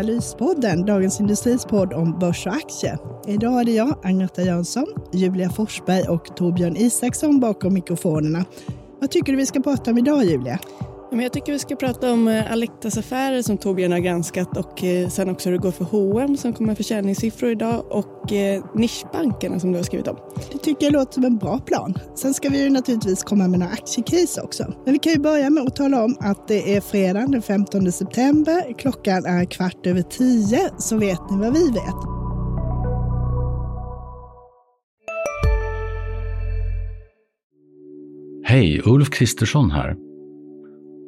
Analyspodden, Dagens Industris podd om börs och aktier. Idag är det jag, Agneta Jönsson, Julia Forsberg och Torbjörn Isaksson bakom mikrofonerna. Vad tycker du vi ska prata om idag, Julia? Men jag tycker vi ska prata om eh, Alectas affärer som Torbjörn har granskat och eh, sen också hur det går för H&M som kommer försäljningssiffror idag och eh, nischbankerna som du har skrivit om. Det tycker jag låter som en bra plan. Sen ska vi ju naturligtvis komma med några aktiecase också. Men vi kan ju börja med att tala om att det är fredag den 15 september. Klockan är kvart över tio, så vet ni vad vi vet. Hej, Ulf Kristersson här.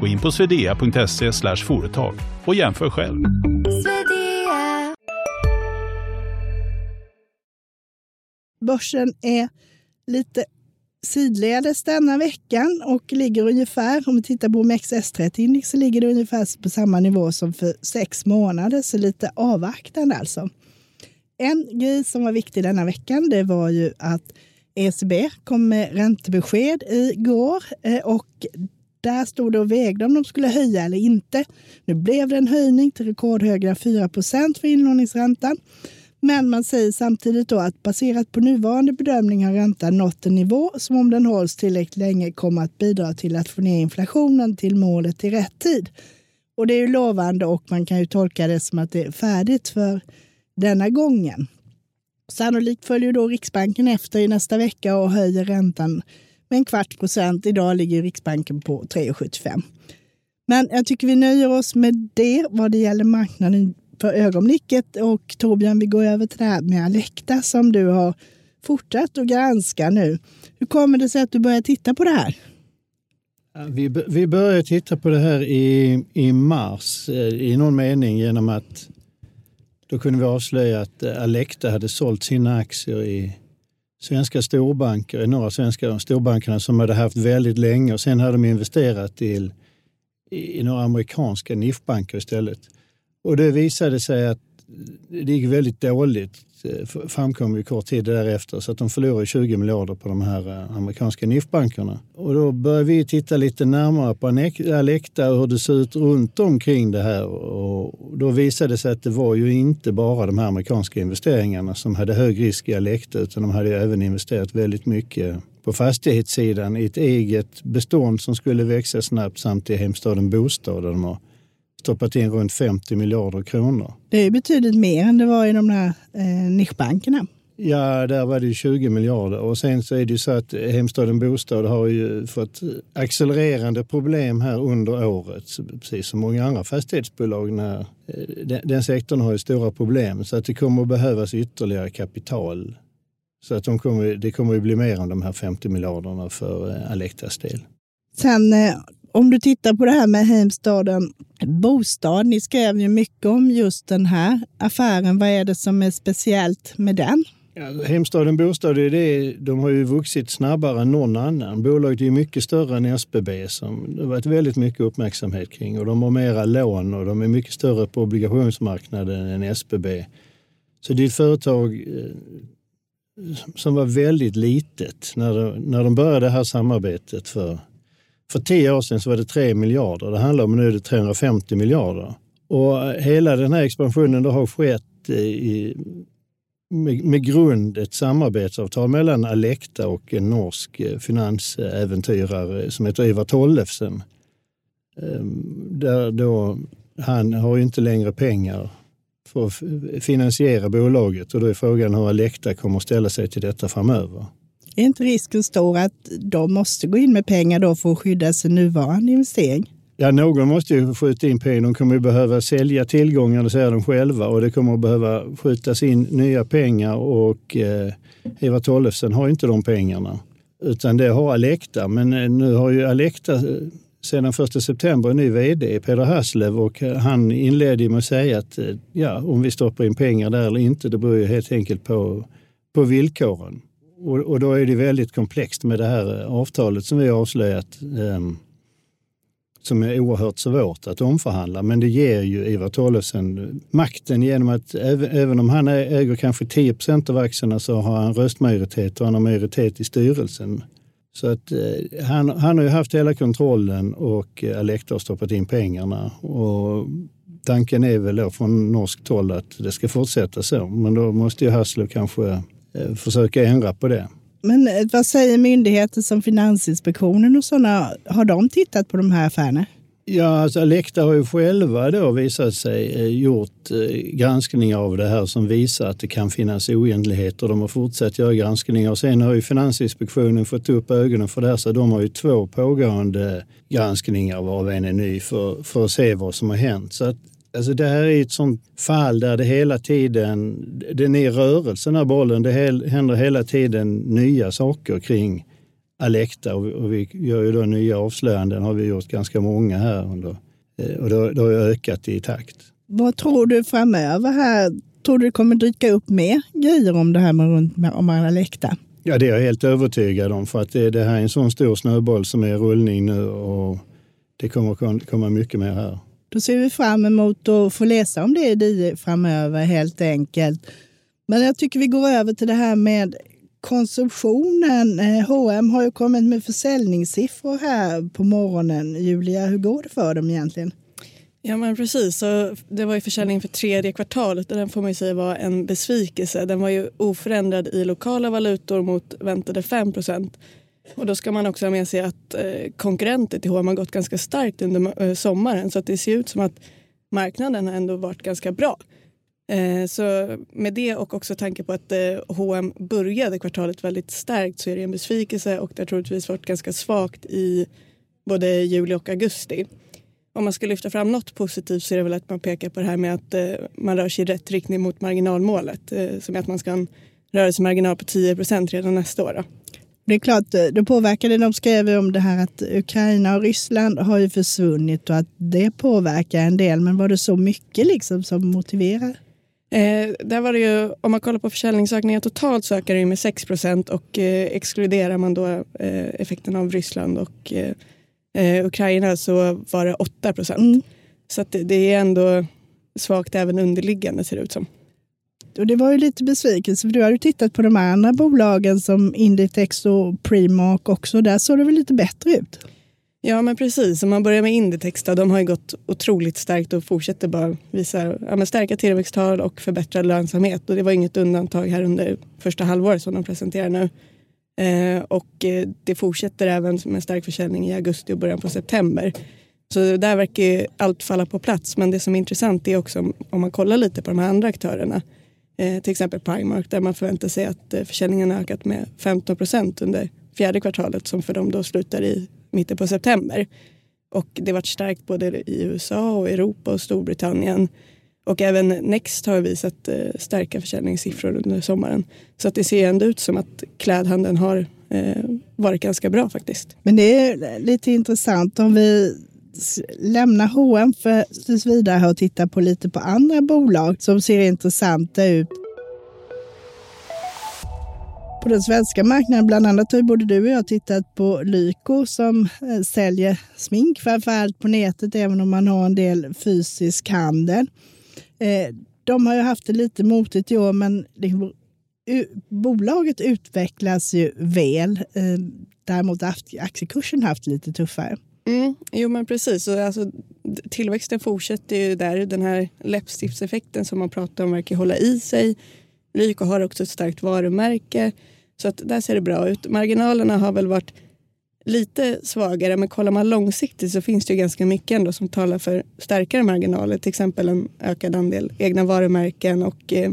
Gå in på swedea.se företag och jämför själv. Börsen är lite sidledes denna veckan och ligger ungefär, om vi tittar på OMXS30-index, så ligger det ungefär på samma nivå som för sex månader, så lite avvaktande alltså. En grej som var viktig denna veckan, det var ju att ECB kom med räntebesked igår eh, och där stod det och vägde om de skulle höja eller inte. Nu blev det en höjning till rekordhöga 4% för inlåningsräntan. Men man säger samtidigt då att baserat på nuvarande bedömning har räntan nått en nivå som om den hålls tillräckligt länge kommer att bidra till att få ner inflationen till målet i rätt tid. Och det är ju lovande och man kan ju tolka det som att det är färdigt för denna gången. Sannolikt följer då Riksbanken efter i nästa vecka och höjer räntan med en kvarts procent. Idag ligger Riksbanken på 3,75. Men jag tycker vi nöjer oss med det vad det gäller marknaden för ögonblicket. Och Torbjörn, vi går över till det här med Alecta som du har fortsatt att granska nu. Hur kommer det sig att du börjar titta på det här? Vi, vi började titta på det här i, i mars eh, i någon mening genom att då kunde vi avslöja att eh, Alecta hade sålt sina aktier i svenska storbanker, i några svenska storbankerna som hade haft väldigt länge och sen hade de investerat i, i några amerikanska nischbanker istället. Och det visade sig att det gick väldigt dåligt, framkom ju kort tid därefter, så att de förlorade 20 miljarder på de här eh, amerikanska NIF-bankerna. Och då började vi titta lite närmare på Alecta och hur det ser ut runt omkring det här. Och då visade det sig att det var ju inte bara de här amerikanska investeringarna som hade hög risk i Alecta, utan de hade ju även investerat väldigt mycket på fastighetssidan i ett eget bestånd som skulle växa snabbt samt i hemstaden Bostad där de har stoppat in runt 50 miljarder kronor. Det är betydligt mer än det var i de där eh, nischbankerna. Ja, där var det 20 miljarder. Och sen så är det ju så att Hemstaden Bostad har ju fått accelererande problem här under året. Precis som många andra fastighetsbolag. När, den, den sektorn har ju stora problem. Så att det kommer att behövas ytterligare kapital. Så att de kommer, det kommer att bli mer än de här 50 miljarderna för Alectas del. Sen eh, om du tittar på det här med Heimstaden Bostad, ni skrev ju mycket om just den här affären. Vad är det som är speciellt med den? Hemstaden Bostad, det, de har ju vuxit snabbare än någon annan. Bolaget är mycket större än SBB som det har varit väldigt mycket uppmärksamhet kring. Och de har mera lån och de är mycket större på obligationsmarknaden än SBB. Så det är ett företag eh, som var väldigt litet när de, när de började det här samarbetet för för tio år sedan så var det 3 miljarder det handlar om, nu är det 350 miljarder. Och eh, hela den här expansionen har skett i, med, med, grund ett samarbetsavtal mellan Alecta och en norsk eh, finansäventyrare som heter Ivar Tollefsen. Ehm, där då han har ju inte längre pengar för att finansiera bolaget och då är frågan hur Alecta kommer att ställa sig till detta framöver. Är inte risken stor att de måste gå in med pengar då för att skydda sin nuvarande investering? Ja, någon måste ju skjuta in pengar. De kommer ju behöva sälja tillgångar, det säger de själva, och det kommer att behöva skjutas in nya pengar och eh, Eva Tollefsen har inte de pengarna. Utan det har Alecta, men eh, nu har ju Alecta eh, sedan 1 september en ny vd, Peder Haslev, och eh, han inledde med att säga att ja, om vi stoppar in pengar där eller inte, det beror ju helt enkelt på, på villkoren. Och, och då är det väldigt komplext med det här avtalet som vi har avslöjat. Eh, som är oerhört svårt att omförhandla. Men det ger ju Ivar Tollefsen makten genom att även om han äger kanske 10 procent av aktierna så har han röstmajoritet och han har majoritet i styrelsen. Så att eh, han, han har ju haft hela kontrollen och eh, Alecta har stoppat in pengarna. Och tanken är väl då från norskt håll att det ska fortsätta så. Men då måste ju Hassler kanske försöka ändra på det. Men eh, vad säger myndigheter som Finansinspektionen och sådana? Har de tittat på de här affärerna? Ja, alltså Alecta har ju själva då visat sig eh, gjort eh, granskningar av det här som visar att det kan finnas oegentligheter. De har fortsatt göra granskningar och sen har ju Finansinspektionen fått upp ögonen för det här så de har ju två pågående granskningar varav en är ny för, för att se vad som har hänt. Så att Alltså det här är ett sånt fall där det hela tiden, den är i rörelse den här bollen. Det händer hela tiden nya saker kring Alecta och vi gör ju då nya avslöjanden, har vi gjort ganska många här under, eh, och det, det har ökat i takt. Vad tror du framöver här? Tror du det kommer dyka upp mer grejer om det här med, med om Alecta? Ja, det är jag helt övertygad om för att det, det här är en sån stor snöboll som är i rullning nu och det kommer komma mycket mer här. Då ser vi fram emot att få läsa om det i framöver helt enkelt. Men jag tycker vi går över till det här med konsumtionen. H&M har ju kommit med försäljningssiffror här på morgonen. Julia, hur går det för dem egentligen? Ja men precis, så det var ju försäljningen för tredje kvartalet och den får man ju säga var en besvikelse. Den var ju oförändrad i lokala valutor mot väntade 5 och då ska man också ha med sig att eh, konkurrenter till H&M har gått ganska starkt under eh, sommaren så att det ser ut som att marknaden har ändå varit ganska bra. Eh, så med det och också tanke på att H&M började kvartalet väldigt starkt så är det en besvikelse och det har troligtvis varit ganska svagt i både juli och augusti. Om man ska lyfta fram något positivt så är det väl att man pekar på det här med att man rör sig i rätt riktning mot marginalmålet. Som är att man ska ha en rörelsemarginal på 10 procent redan nästa år. Då. Det är klart, eh, det påverkade. De skrev om det här att Ukraina och Ryssland har ju försvunnit och att det påverkar en del. Men var det så mycket liksom som motiverar? Eh, där var det ju, om man kollar på försäljningsökningar totalt så ökar det med 6 procent och eh, exkluderar man då eh, effekten av Ryssland och eh, eh Ukraina så var det 8 procent. Mm. Så det, det är ändå svagt även underliggande ser det ut som. Och det var ju lite besvikelse, för du har ju tittat på de andra bolagen som Inditex och Primark också. Där såg det väl lite bättre ut? Ja, men precis. Om man börjar med Inditex, då, de har ju gått otroligt starkt och fortsätter bara visa ja, stärka tillväxttal och förbättrad lönsamhet. Och det var inget undantag här under första halvåret som de presenterar nu. Eh, och eh, det fortsätter även med stark försäljning i augusti och början på september. Så där verkar allt falla på plats. Men det som är intressant är också om man kollar lite på de här andra aktörerna Eh, till exempel Primark där man förväntar sig att eh, försäljningen har ökat med 15 procent under fjärde kvartalet som för dem då slutar i mitten på september. Och det har varit starkt både i USA och Europa och Storbritannien. Och även Next har visat eh, starka försäljningssiffror under sommaren. Så att det ser ändå ut som att klädhandeln har eh, varit ganska bra faktiskt. Men det är lite intressant om vi lämna H&M för tills vidare och titta på lite på andra bolag som ser intressanta ut. På den svenska marknaden, bland annat har både du och jag tittat på Lyko som eh, säljer smink, framförallt på nätet, även om man har en del fysisk handel. Eh, de har ju haft det lite motigt i år, men bolaget utvecklas ju väl. Eh, däremot har aktiekursen haft lite tuffare. Mm, jo men precis. Alltså, tillväxten fortsätter ju där. Den här läppstiftseffekten som man pratar om verkar hålla i sig. Lyko har också ett starkt varumärke. Så att där ser det bra ut. Marginalerna har väl varit lite svagare. Men kollar man långsiktigt så finns det ju ganska mycket ändå som talar för starkare marginaler. Till exempel en ökad andel egna varumärken och eh,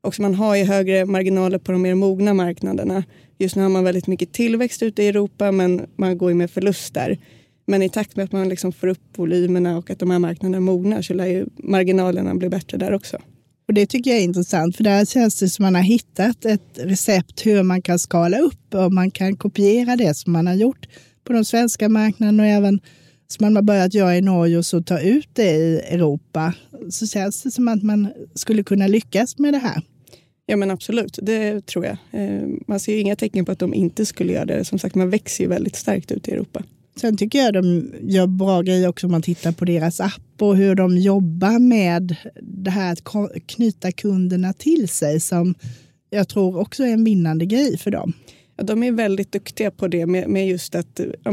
också man har ju högre marginaler på de mer mogna marknaderna. Just nu har man väldigt mycket tillväxt ute i Europa men man går ju med förluster. Men i takt med att man liksom får upp volymerna och att de här marknaderna mognar så lär ju marginalerna bli bättre där också. Och Det tycker jag är intressant, för där känns det som man har hittat ett recept hur man kan skala upp och man kan kopiera det som man har gjort på de svenska marknaderna och även som man har börjat göra i Norge och så ta ut det i Europa. Så känns det som att man skulle kunna lyckas med det här. Ja men absolut, det tror jag. Eh, man ser ju inga tecken på att de inte skulle göra det. Som sagt, man växer ju väldigt starkt ute i Europa. Sen tycker jag de gör bra grejer också om man tittar på deras app och hur de jobbar med det här att knyta kunderna till sig som jag tror också är en vinnande grej för dem. Ja, de är väldigt duktiga på det med, med just att ja,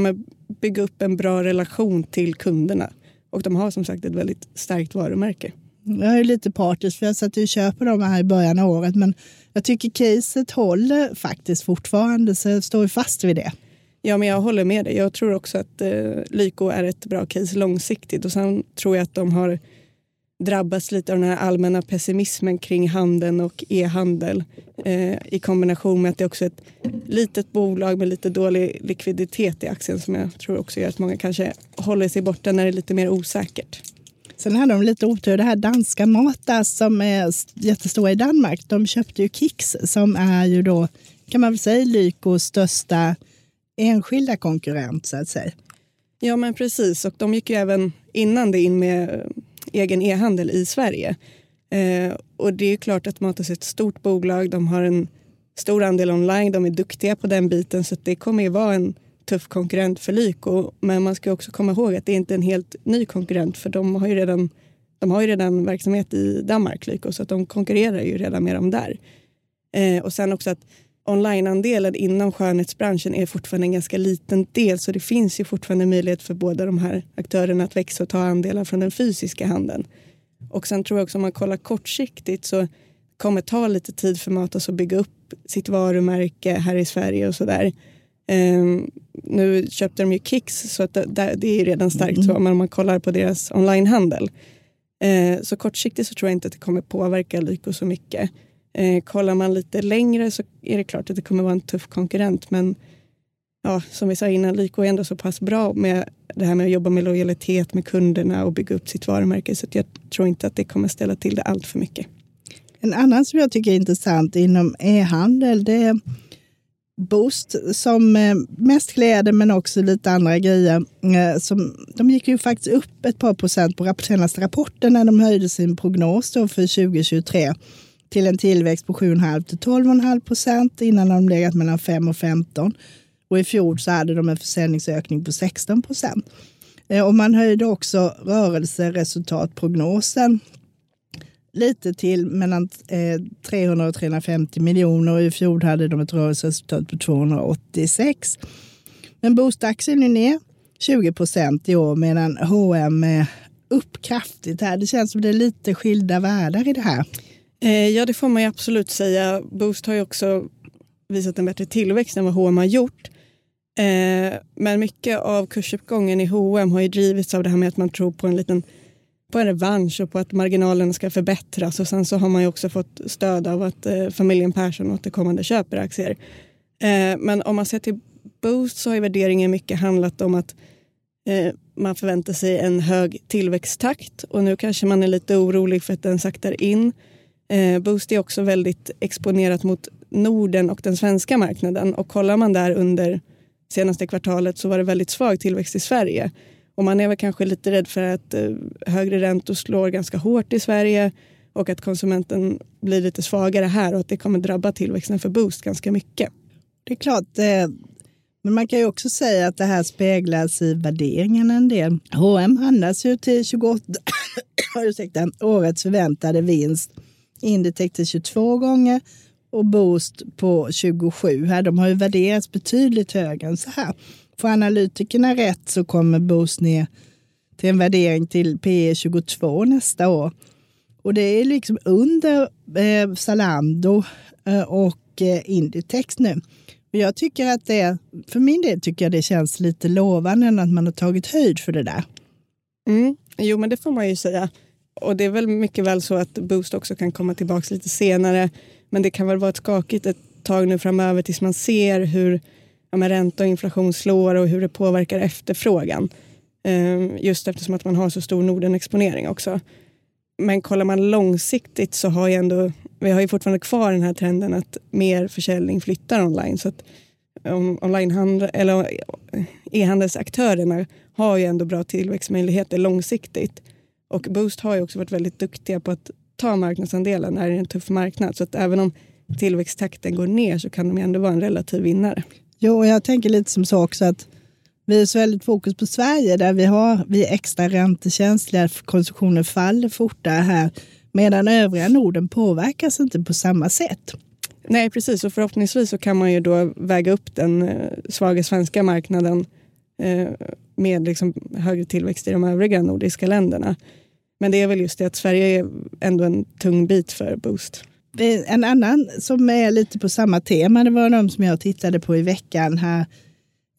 bygga upp en bra relation till kunderna. Och de har som sagt ett väldigt starkt varumärke. Jag är lite partisk för jag satt och köper dem här i början av året men jag tycker caset håller faktiskt fortfarande så jag står fast vid det. Ja, men jag håller med dig. Jag tror också att eh, Lyko är ett bra case långsiktigt och sen tror jag att de har drabbats lite av den här allmänna pessimismen kring handeln och e-handel eh, i kombination med att det också är ett litet bolag med lite dålig likviditet i aktien som jag tror också gör att många kanske håller sig borta när det är lite mer osäkert. Sen hade de lite otur. Det här danska Matas som är jättestora i Danmark, de köpte ju Kicks som är ju då, kan man väl säga, Lykos största enskilda konkurrent så att säga. Ja men precis och de gick ju även innan det in med eh, egen e-handel i Sverige. Eh, och det är klart att Matas är ett stort bolag. De har en stor andel online. De är duktiga på den biten så det kommer ju vara en tuff konkurrent för Lyko. Men man ska också komma ihåg att det är inte en helt ny konkurrent för de har ju redan, de har ju redan verksamhet i Danmark, Lyko, så att de konkurrerar ju redan med dem där. Eh, och sen också att onlineandelen inom skönhetsbranschen är fortfarande en ganska liten del så det finns ju fortfarande möjlighet för båda de här aktörerna att växa och ta andelar från den fysiska handeln. Och sen tror jag också om man kollar kortsiktigt så kommer ta lite tid för Matas att bygga upp sitt varumärke här i Sverige och sådär. Um, nu köpte de ju Kicks så att det, det är redan starkt så, men om man kollar på deras onlinehandel. Uh, så kortsiktigt så tror jag inte att det kommer påverka Lyko så mycket. Eh, kollar man lite längre så är det klart att det kommer vara en tuff konkurrent. Men ja, som vi sa innan, Lyko är ändå så pass bra med det här med att jobba med lojalitet med kunderna och bygga upp sitt varumärke. Så jag tror inte att det kommer ställa till det allt för mycket. En annan som jag tycker är intressant inom e-handel det är Boost som eh, mest kläder men också lite andra grejer. Eh, som, de gick ju faktiskt upp ett par procent på senaste rapporten när de höjde sin prognos för 2023 till en tillväxt på 7,5 till 12,5 procent innan de legat mellan 5 och 15. Och i fjol så hade de en försäljningsökning på 16 procent. Eh, och man höjde också rörelseresultatprognosen lite till mellan eh, 300 och 350 miljoner och i fjol hade de ett rörelseresultat på 286. Men bostadsaktien är ner 20 procent i år medan H&M är eh, upp kraftigt här. Det känns som det är lite skilda världar i det här. Eh, ja, det får man ju absolut säga. Boost har ju också visat en bättre tillväxt än vad H&M har gjort. Eh, men mycket av kursuppgången i H&M har ju drivits av det här med att man tror på en liten på en revansch och på att marginalen ska förbättras och sen så har man ju också fått stöd av att eh, familjen Persson återkommande köper aktier. men om man ser till Boost så har ju värderingen mycket handlat om att man förväntar sig en hög tillväxttakt och nu kanske man är lite orolig för att den saktar in. Eh, Boost är också väldigt exponerat mot Norden och den svenska marknaden och kollar man där under senaste kvartalet så var det väldigt svag tillväxt i Sverige. Och man är väl kanske lite rädd för att eh, högre räntor slår ganska hårt i Sverige och att konsumenten blir lite svagare här och att det kommer drabba tillväxten för Boost ganska mycket. Det är klart, eh, men man kan ju också säga att det här speglas i värderingen en del. H&M handlas ju till 28 ursäkta, årets förväntade vinst Inditex till 22 gånger och Boost på 27. Här, de har ju värderats betydligt högre än så här. Får analytikerna rätt så kommer Boost ner till en värdering till P 22 nästa år. Och det är liksom under eh, Zalando eh, och eh, Inditex nu. Jag tycker att det, för min del tycker jag det känns lite lovande att man har tagit höjd för det där. Mm. Jo, men det får man ju säga. Och det är väl mycket väl så att Boost också kan komma tillbaka lite senare. Men det kan väl vara ett skakigt ett tag nu framöver tills man ser hur ja, ränta och inflation slår och hur det påverkar efterfrågan. Ehm, just eftersom att man har så stor Norden-exponering också. Men kollar man långsiktigt så har ju ändå, vi har ju fortfarande kvar den här trenden att mer försäljning flyttar online. Så att onlinehandel, eller eh, e-handelsaktörerna har ju ändå bra tillväxtmöjligheter långsiktigt. Och Boost har ju också varit väldigt duktiga på att ta marknadsandelar när det är en tuff marknad. Så att även om tillväxttakten går ner så kan de ändå vara en relativ vinnare. Jo, och jag tänker lite som så också att vi är så väldigt fokus på Sverige där vi, har, vi är extra räntekänsliga, konsumtionen faller fortare här, medan övriga Norden påverkas inte på samma sätt. Nej, precis. Och förhoppningsvis så kan man ju då väga upp den eh, svaga svenska marknaden eh, med liksom högre tillväxt i de övriga nordiska länderna. Men det är väl just det att Sverige är ändå en tung bit för Boost. En annan som är lite på samma tema, det var de som jag tittade på i veckan här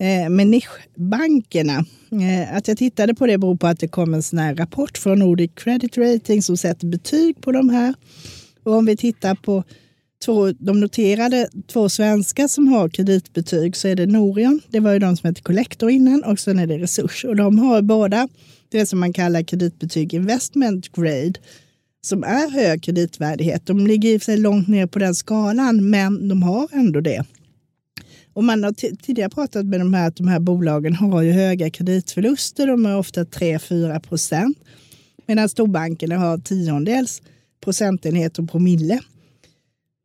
eh, med nischbankerna. Eh, att jag tittade på det beror på att det kom en sån här rapport från Nordic Credit Rating som sätter betyg på de här. Och om vi tittar på två, de noterade två svenskar som har kreditbetyg så är det Norion, det var ju de som hette Collector innan, och sen är det Resurs. Och de har båda det som man kallar kreditbetyg investment grade som är hög kreditvärdighet. De ligger i sig långt ner på den skalan, men de har ändå det. Och man har tidigare pratat med de här att de här bolagen har ju höga kreditförluster. De är ofta 3-4 procent. Medan storbankerna har tiondels procentenhet och promille.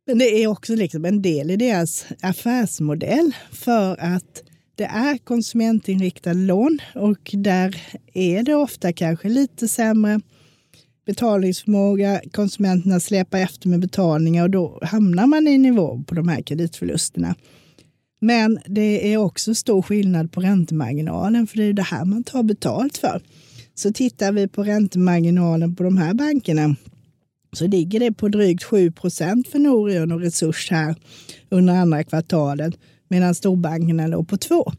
Men det är också liksom en del i deras affärsmodell för att det är konsumentinriktade lån och där är det ofta kanske lite sämre betalningsförmåga. Konsumenterna släpar efter med betalningar och då hamnar man i nivå på de här kreditförlusterna. Men det är också stor skillnad på räntemarginalen, för det är det här man tar betalt för. Så tittar vi på räntemarginalen på de här bankerna så ligger det på drygt 7 procent för Norion och Resurs här under andra kvartalet, medan storbankerna låg på 2.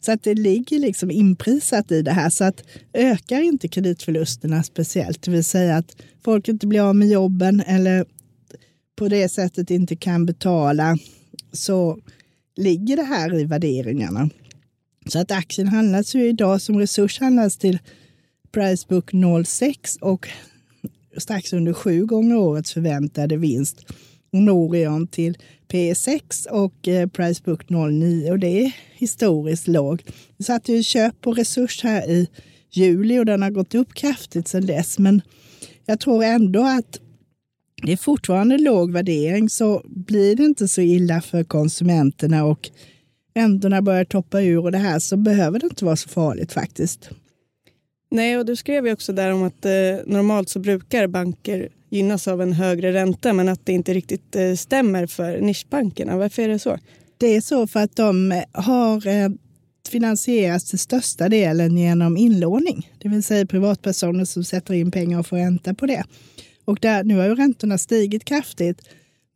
Så att det ligger liksom inprisat i det här. Så att ökar inte kreditförlusterna speciellt, det vill säga att folk inte blir av med jobben eller på det sättet inte kan betala, så ligger det här i värderingarna. Så att aktien handlas ju idag som resurs handlas till Pricebook 06 och strax under sju gånger årets förväntade vinst. Och Norion till P6 och eh, Pricebook 09 och det är historiskt lågt. Vi satte ju köp på resurs här i juli och den har gått upp kraftigt sedan dess. Men jag tror ändå att det är fortfarande låg värdering så blir det inte så illa för konsumenterna och räntorna börjar toppa ur och det här så behöver det inte vara så farligt faktiskt. Nej, och du skrev ju också där om att eh, normalt så brukar banker gynnas av en högre ränta men att det inte riktigt eh, stämmer för nischbankerna. Varför är det så? Det är så för att de eh, har eh, finansierats till största delen genom inlåning, det vill säga privatpersoner som sätter in pengar och får ränta på det. Och där, nu har ju räntorna stigit kraftigt,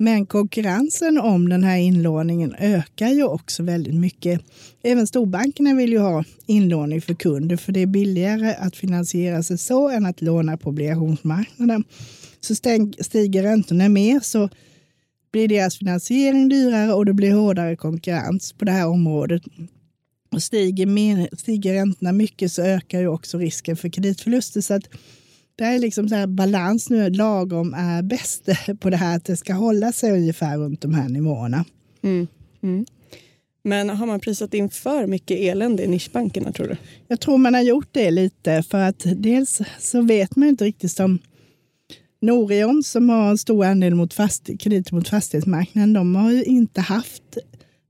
men konkurrensen om den här inlåningen ökar ju också väldigt mycket. Även storbankerna vill ju ha inlåning för kunder, för det är billigare att finansiera sig så än att låna på obligationsmarknaden. Så stiger räntorna mer så blir deras finansiering dyrare och det blir hårdare konkurrens på det här området. Och stiger, mer, stiger räntorna mycket så ökar ju också risken för kreditförluster. Så att det är liksom så balans nu, lagom är bäst på det här, att det ska hålla sig ungefär runt de här nivåerna. Mm. Mm. Men har man prisat in för mycket elände i nischbankerna tror du? Jag tror man har gjort det lite för att dels så vet man inte riktigt som Norion som har en stor andel mot fast, krediter mot fastighetsmarknaden, de har ju inte haft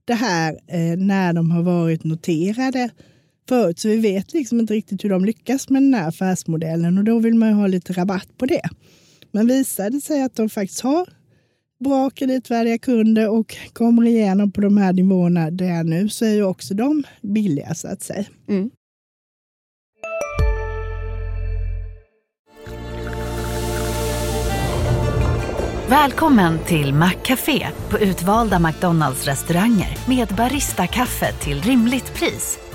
det här eh, när de har varit noterade förut. Så vi vet liksom inte riktigt hur de lyckas med den här affärsmodellen och då vill man ju ha lite rabatt på det. Men visar det sig att de faktiskt har bra kreditvärdiga kunder och kommer igenom på de här nivåerna det är nu så är ju också de billiga så att säga. Mm. Välkommen till Maccafé på utvalda McDonalds restauranger med Baristakaffe till rimligt pris.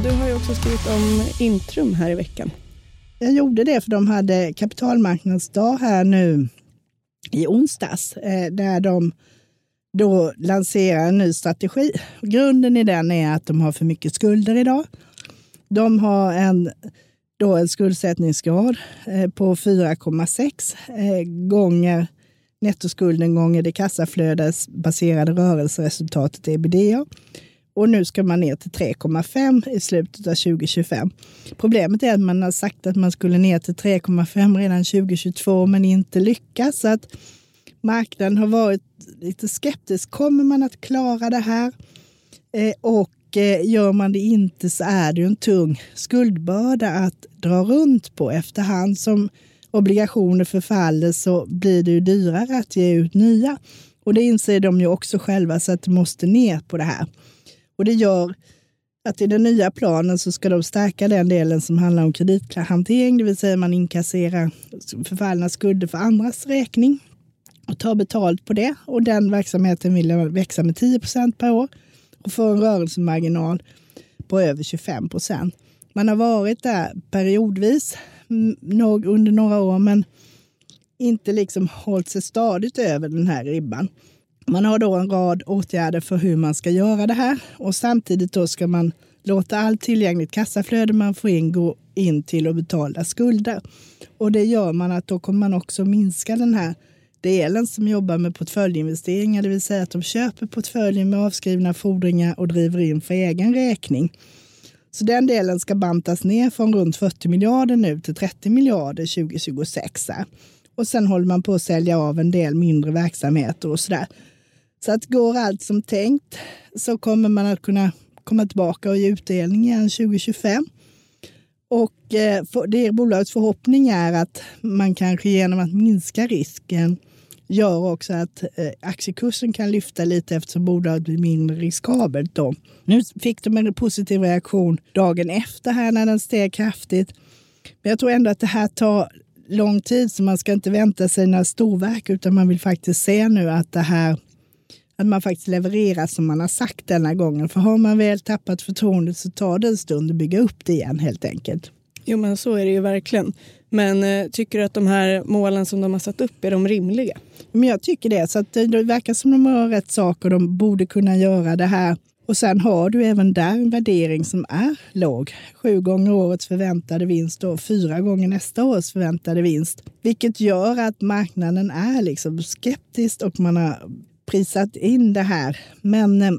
Och du har ju också skrivit om Intrum här i veckan. Jag gjorde det för de hade kapitalmarknadsdag här nu i onsdags eh, där de då lanserar en ny strategi. Grunden i den är att de har för mycket skulder idag. De har en, då en skuldsättningsgrad eh, på 4,6 eh, gånger nettoskulden gånger det kassaflödesbaserade rörelseresultatet ebitda. Och nu ska man ner till 3,5 i slutet av 2025. Problemet är att man har sagt att man skulle ner till 3,5 redan 2022 men inte lyckas. Så att marknaden har varit lite skeptisk. Kommer man att klara det här? Eh, och eh, gör man det inte så är det ju en tung skuldbörda att dra runt på. Efterhand som obligationer förfaller så blir det ju dyrare att ge ut nya. Och det inser de ju också själva så att det måste ner på det här. Och det gör att i den nya planen så ska de stärka den delen som handlar om kredithantering, det vill säga man inkasserar förfallna skulder för andras räkning och tar betalt på det. Och den verksamheten vill jag växa med 10 procent per år och få en rörelsemarginal på över 25 procent. Man har varit där periodvis under några år, men inte liksom hållit sig stadigt över den här ribban. Man har då en rad åtgärder för hur man ska göra det här och samtidigt då ska man låta allt tillgängligt kassaflöde man får in gå in till att betala skulder. Och det gör man att då kommer man också minska den här delen som jobbar med portföljinvesteringar, det vill säga att de köper portföljen med avskrivna fordringar och driver in för egen räkning. Så den delen ska bantas ner från runt 40 miljarder nu till 30 miljarder 2026. Och sen håller man på att sälja av en del mindre verksamheter och sådär. Så att går allt som tänkt så kommer man att kunna komma tillbaka och ge utdelning igen 2025. Och eh, det är bolagets förhoppning är att man kanske genom att minska risken gör också att eh, aktiekursen kan lyfta lite eftersom bolaget blir mindre riskabelt. Då. Nu fick de en positiv reaktion dagen efter här när den steg kraftigt. Men jag tror ändå att det här tar lång tid så man ska inte vänta sig några storverk utan man vill faktiskt se nu att det här att man faktiskt levererar som man har sagt denna gången. För har man väl tappat förtroendet så tar det en stund att bygga upp det igen helt enkelt. Jo men så är det ju verkligen. Men eh, tycker du att de här målen som de har satt upp, är de rimliga? Men jag tycker det. Så att det, det verkar som de har rätt saker. De borde kunna göra det här. Och sen har du även där en värdering som är låg. Sju gånger årets förväntade vinst och fyra gånger nästa års förväntade vinst. Vilket gör att marknaden är liksom skeptisk och man har prisat in det här. Men eh,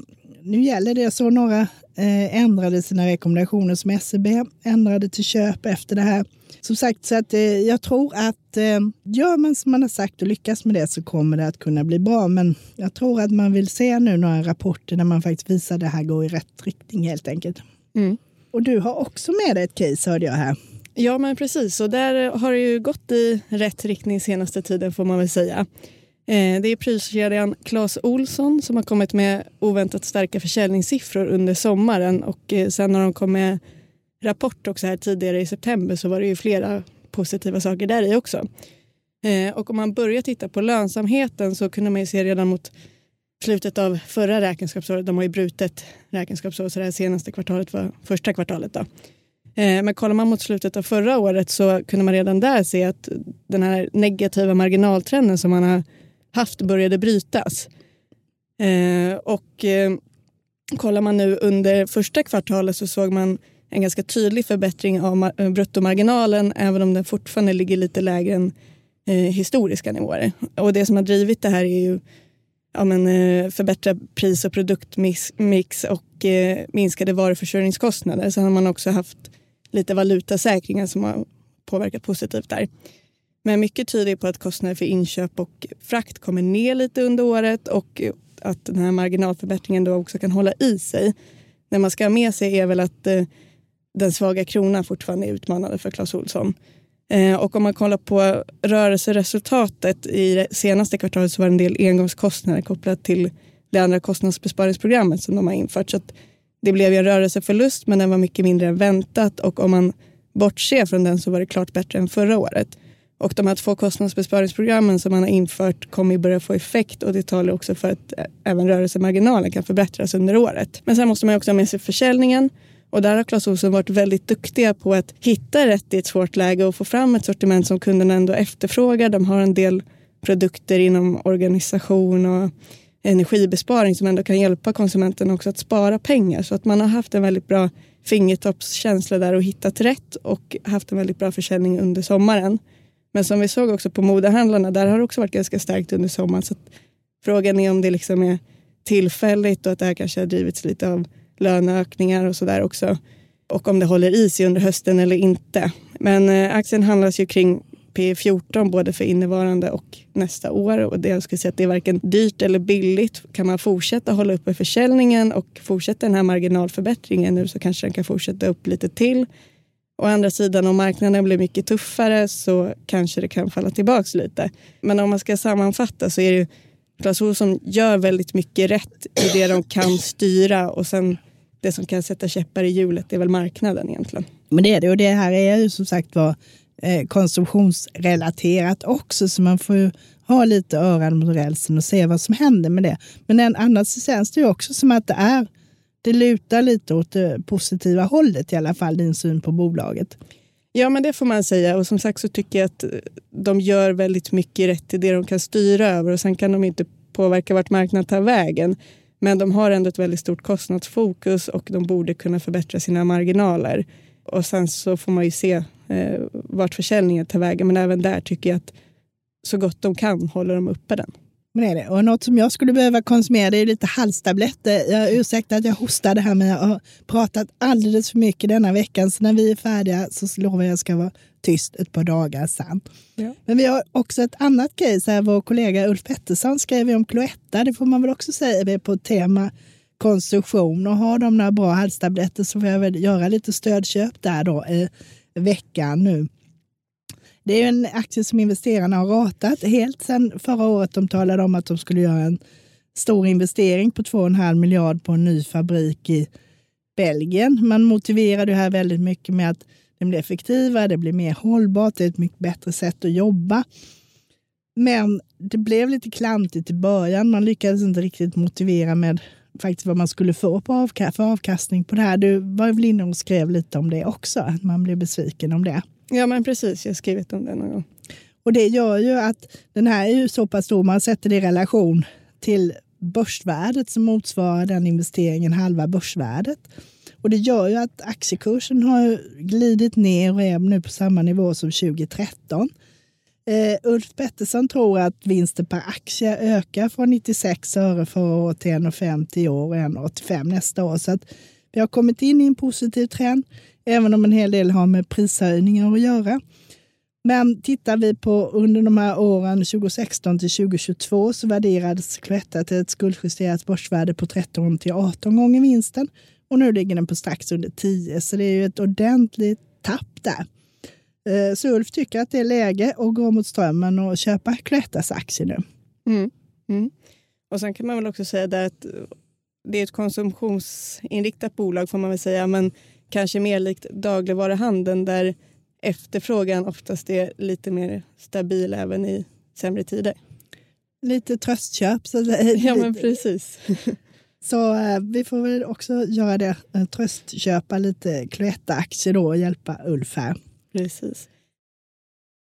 nu gäller det så några eh, ändrade sina rekommendationer som SEB ändrade till köp efter det här. Som sagt, så att, eh, jag tror att eh, gör man som man har sagt och lyckas med det så kommer det att kunna bli bra. Men jag tror att man vill se nu några rapporter där man faktiskt visar att det här går i rätt riktning helt enkelt. Mm. Och du har också med dig ett case hörde jag här. Ja, men precis. Och där har det ju gått i rätt riktning senaste tiden får man väl säga. Eh, det är priskedjan Clas Olsson som har kommit med oväntat starka försäljningssiffror under sommaren och eh, sen när de kom med rapport också här tidigare i september så var det ju flera positiva saker där i också. Eh, och om man börjar titta på lönsamheten så kunde man se redan mot slutet av förra räkenskapsåret, de har ju brutet räkenskapsår så det här senaste kvartalet var första kvartalet. Då. Men kollar man mot slutet av förra året så kunde man redan där se att den här negativa marginaltrenden som man har haft började brytas. Eh, och eh, kollar man nu under första kvartalet så såg man en ganska tydlig förbättring av eh, bruttomarginalen även om den fortfarande ligger lite lägre än eh, historiska nivåer. Och det som har drivit det här är ju ja, men, eh, förbättrad pris och produktmix och eh, minskade varuförsörjningskostnader. Sen har man också haft lite valutasäkringar som har påverkat positivt där. Men mycket tyder på att kostnader för inköp och frakt kommer ner lite under året och att den här marginalförbättringen då också kan hålla i sig. Det man ska ha med sig är väl att eh, den svaga kronan fortfarande är utmanande för Clas Ohlson. Eh, och om man kollar på rörelseresultatet i det senaste kvartalet så var det en del engångskostnader kopplat till det andra kostnadsbesparingsprogrammet som de har infört. Så det blev en rörelseförlust men den var mycket mindre än väntat och om man bortser från den så var det klart bättre än förra året. Och de här två kostnadsbesparingsprogrammen som man har infört kommer börja få effekt och det talar också för att eh, även rörelsemarginalen kan förbättras under året. Men sen måste man också ha med sig försäljningen och där har Clas Ohlson varit väldigt duktiga på att hitta rätt i ett svårt läge och få fram ett sortiment som kunderna ändå efterfrågar. De har en del produkter inom organisation och energibesparing som ändå kan hjälpa konsumenten också att spara pengar. Så att man har haft en väldigt bra fingertoppskänsla där och hittat rätt och haft en väldigt bra försäljning under sommaren. Men som vi såg också på modehandlarna, där har det också varit ganska starkt under sommaren. Så frågan är om det liksom är tillfälligt och att det här kanske har drivits lite av löneökningar och sådär också. Och om det håller i sig under hösten eller inte. Men eh, aktien handlas ju kring P14 både för innevarande och nästa år. Och det jag skulle säga att det är varken dyrt eller billigt. Kan man fortsätta hålla uppe försäljningen och fortsätta den här marginalförbättringen nu så kanske den kan fortsätta upp lite till. Å andra sidan om marknaden blir mycket tuffare så kanske det kan falla tillbaka lite. Men om man ska sammanfatta så är det Clas Ohlson gör väldigt mycket rätt i det de kan styra och sen det som kan sätta käppar i hjulet är väl marknaden egentligen. Men det är det och det här är ju som sagt var eh, konsumtionsrelaterat också så man får ju ha lite öron mot rälsen och se vad som händer med det. Men annars känns det ju också som att det är det lutar lite åt det positiva hållet i alla fall, din syn på bolaget. Ja, men det får man säga. Och som sagt så tycker jag att eh, de gör väldigt mycket rätt i det de kan styra över och sen kan de inte påverka vart marknaden tar vägen. Men de har ändå ett väldigt stort kostnadsfokus och de borde kunna förbättra sina marginaler. Och sen så får man ju se eh, vart försäljningen tar vägen. Men även där tycker jag att så gott de kan håller de uppe den. Är det. Och något som jag skulle behöva konsumera det är lite halstabletter. Jag ursäktar att jag hostade här men jag har pratat alldeles för mycket denna veckan. Så när vi är färdiga så lovar jag att jag ska vara tyst ett par dagar sen. Ja. Men vi har också ett annat case här. Vår kollega Ulf Pettersson skrev om Cloetta. Det får man väl också säga är på tema konsumtion. Och har de några bra halstabletter så får jag väl göra lite stödköp där då i veckan nu. Det är en aktie som investerarna har ratat helt sedan förra året. De talade om att de skulle göra en stor investering på 2,5 miljard på en ny fabrik i Belgien. Man motiverar det här väldigt mycket med att det blir effektivare, det blir mer hållbart, det är ett mycket bättre sätt att jobba. Men det blev lite klantigt i början. Man lyckades inte riktigt motivera med faktiskt vad man skulle få på avka för avkastning på det här. Du var väl inne och skrev lite om det också, att man blev besviken om det. Ja, men precis. Jag har skrivit om det någon gång. Och det gör ju att den här är ju så pass stor, man sätter det i relation till börsvärdet som motsvarar den investeringen, halva börsvärdet. Och det gör ju att aktiekursen har glidit ner och är nu på samma nivå som 2013. Uh, eh, Ulf Pettersson tror att vinsten per aktie ökar från 96 öre förra året till 1,50 i år och 1,85 nästa år. Så att vi har kommit in i en positiv trend, även om en hel del har med prishöjningar att göra. Men tittar vi på under de här åren 2016 till 2022 så värderades Cloetta till ett skuldjusterat börsvärde på 13 till 18 gånger vinsten och nu ligger den på strax under 10, så det är ju ett ordentligt tapp där. Eh, så Ulf tycker att det är läge att gå mot strömmen och köpa Cloettas aktier nu. Mm. Mm. Och sen kan man väl också säga att det är ett konsumtionsinriktat bolag får man väl säga, men kanske mer likt dagligvaruhandeln där efterfrågan oftast är lite mer stabil även i sämre tider. Lite tröstköp. Så det ja, men precis. Så eh, vi får väl också göra det, eh, tröstköpa lite Cloetta-aktier då och hjälpa Ulf här. Precis.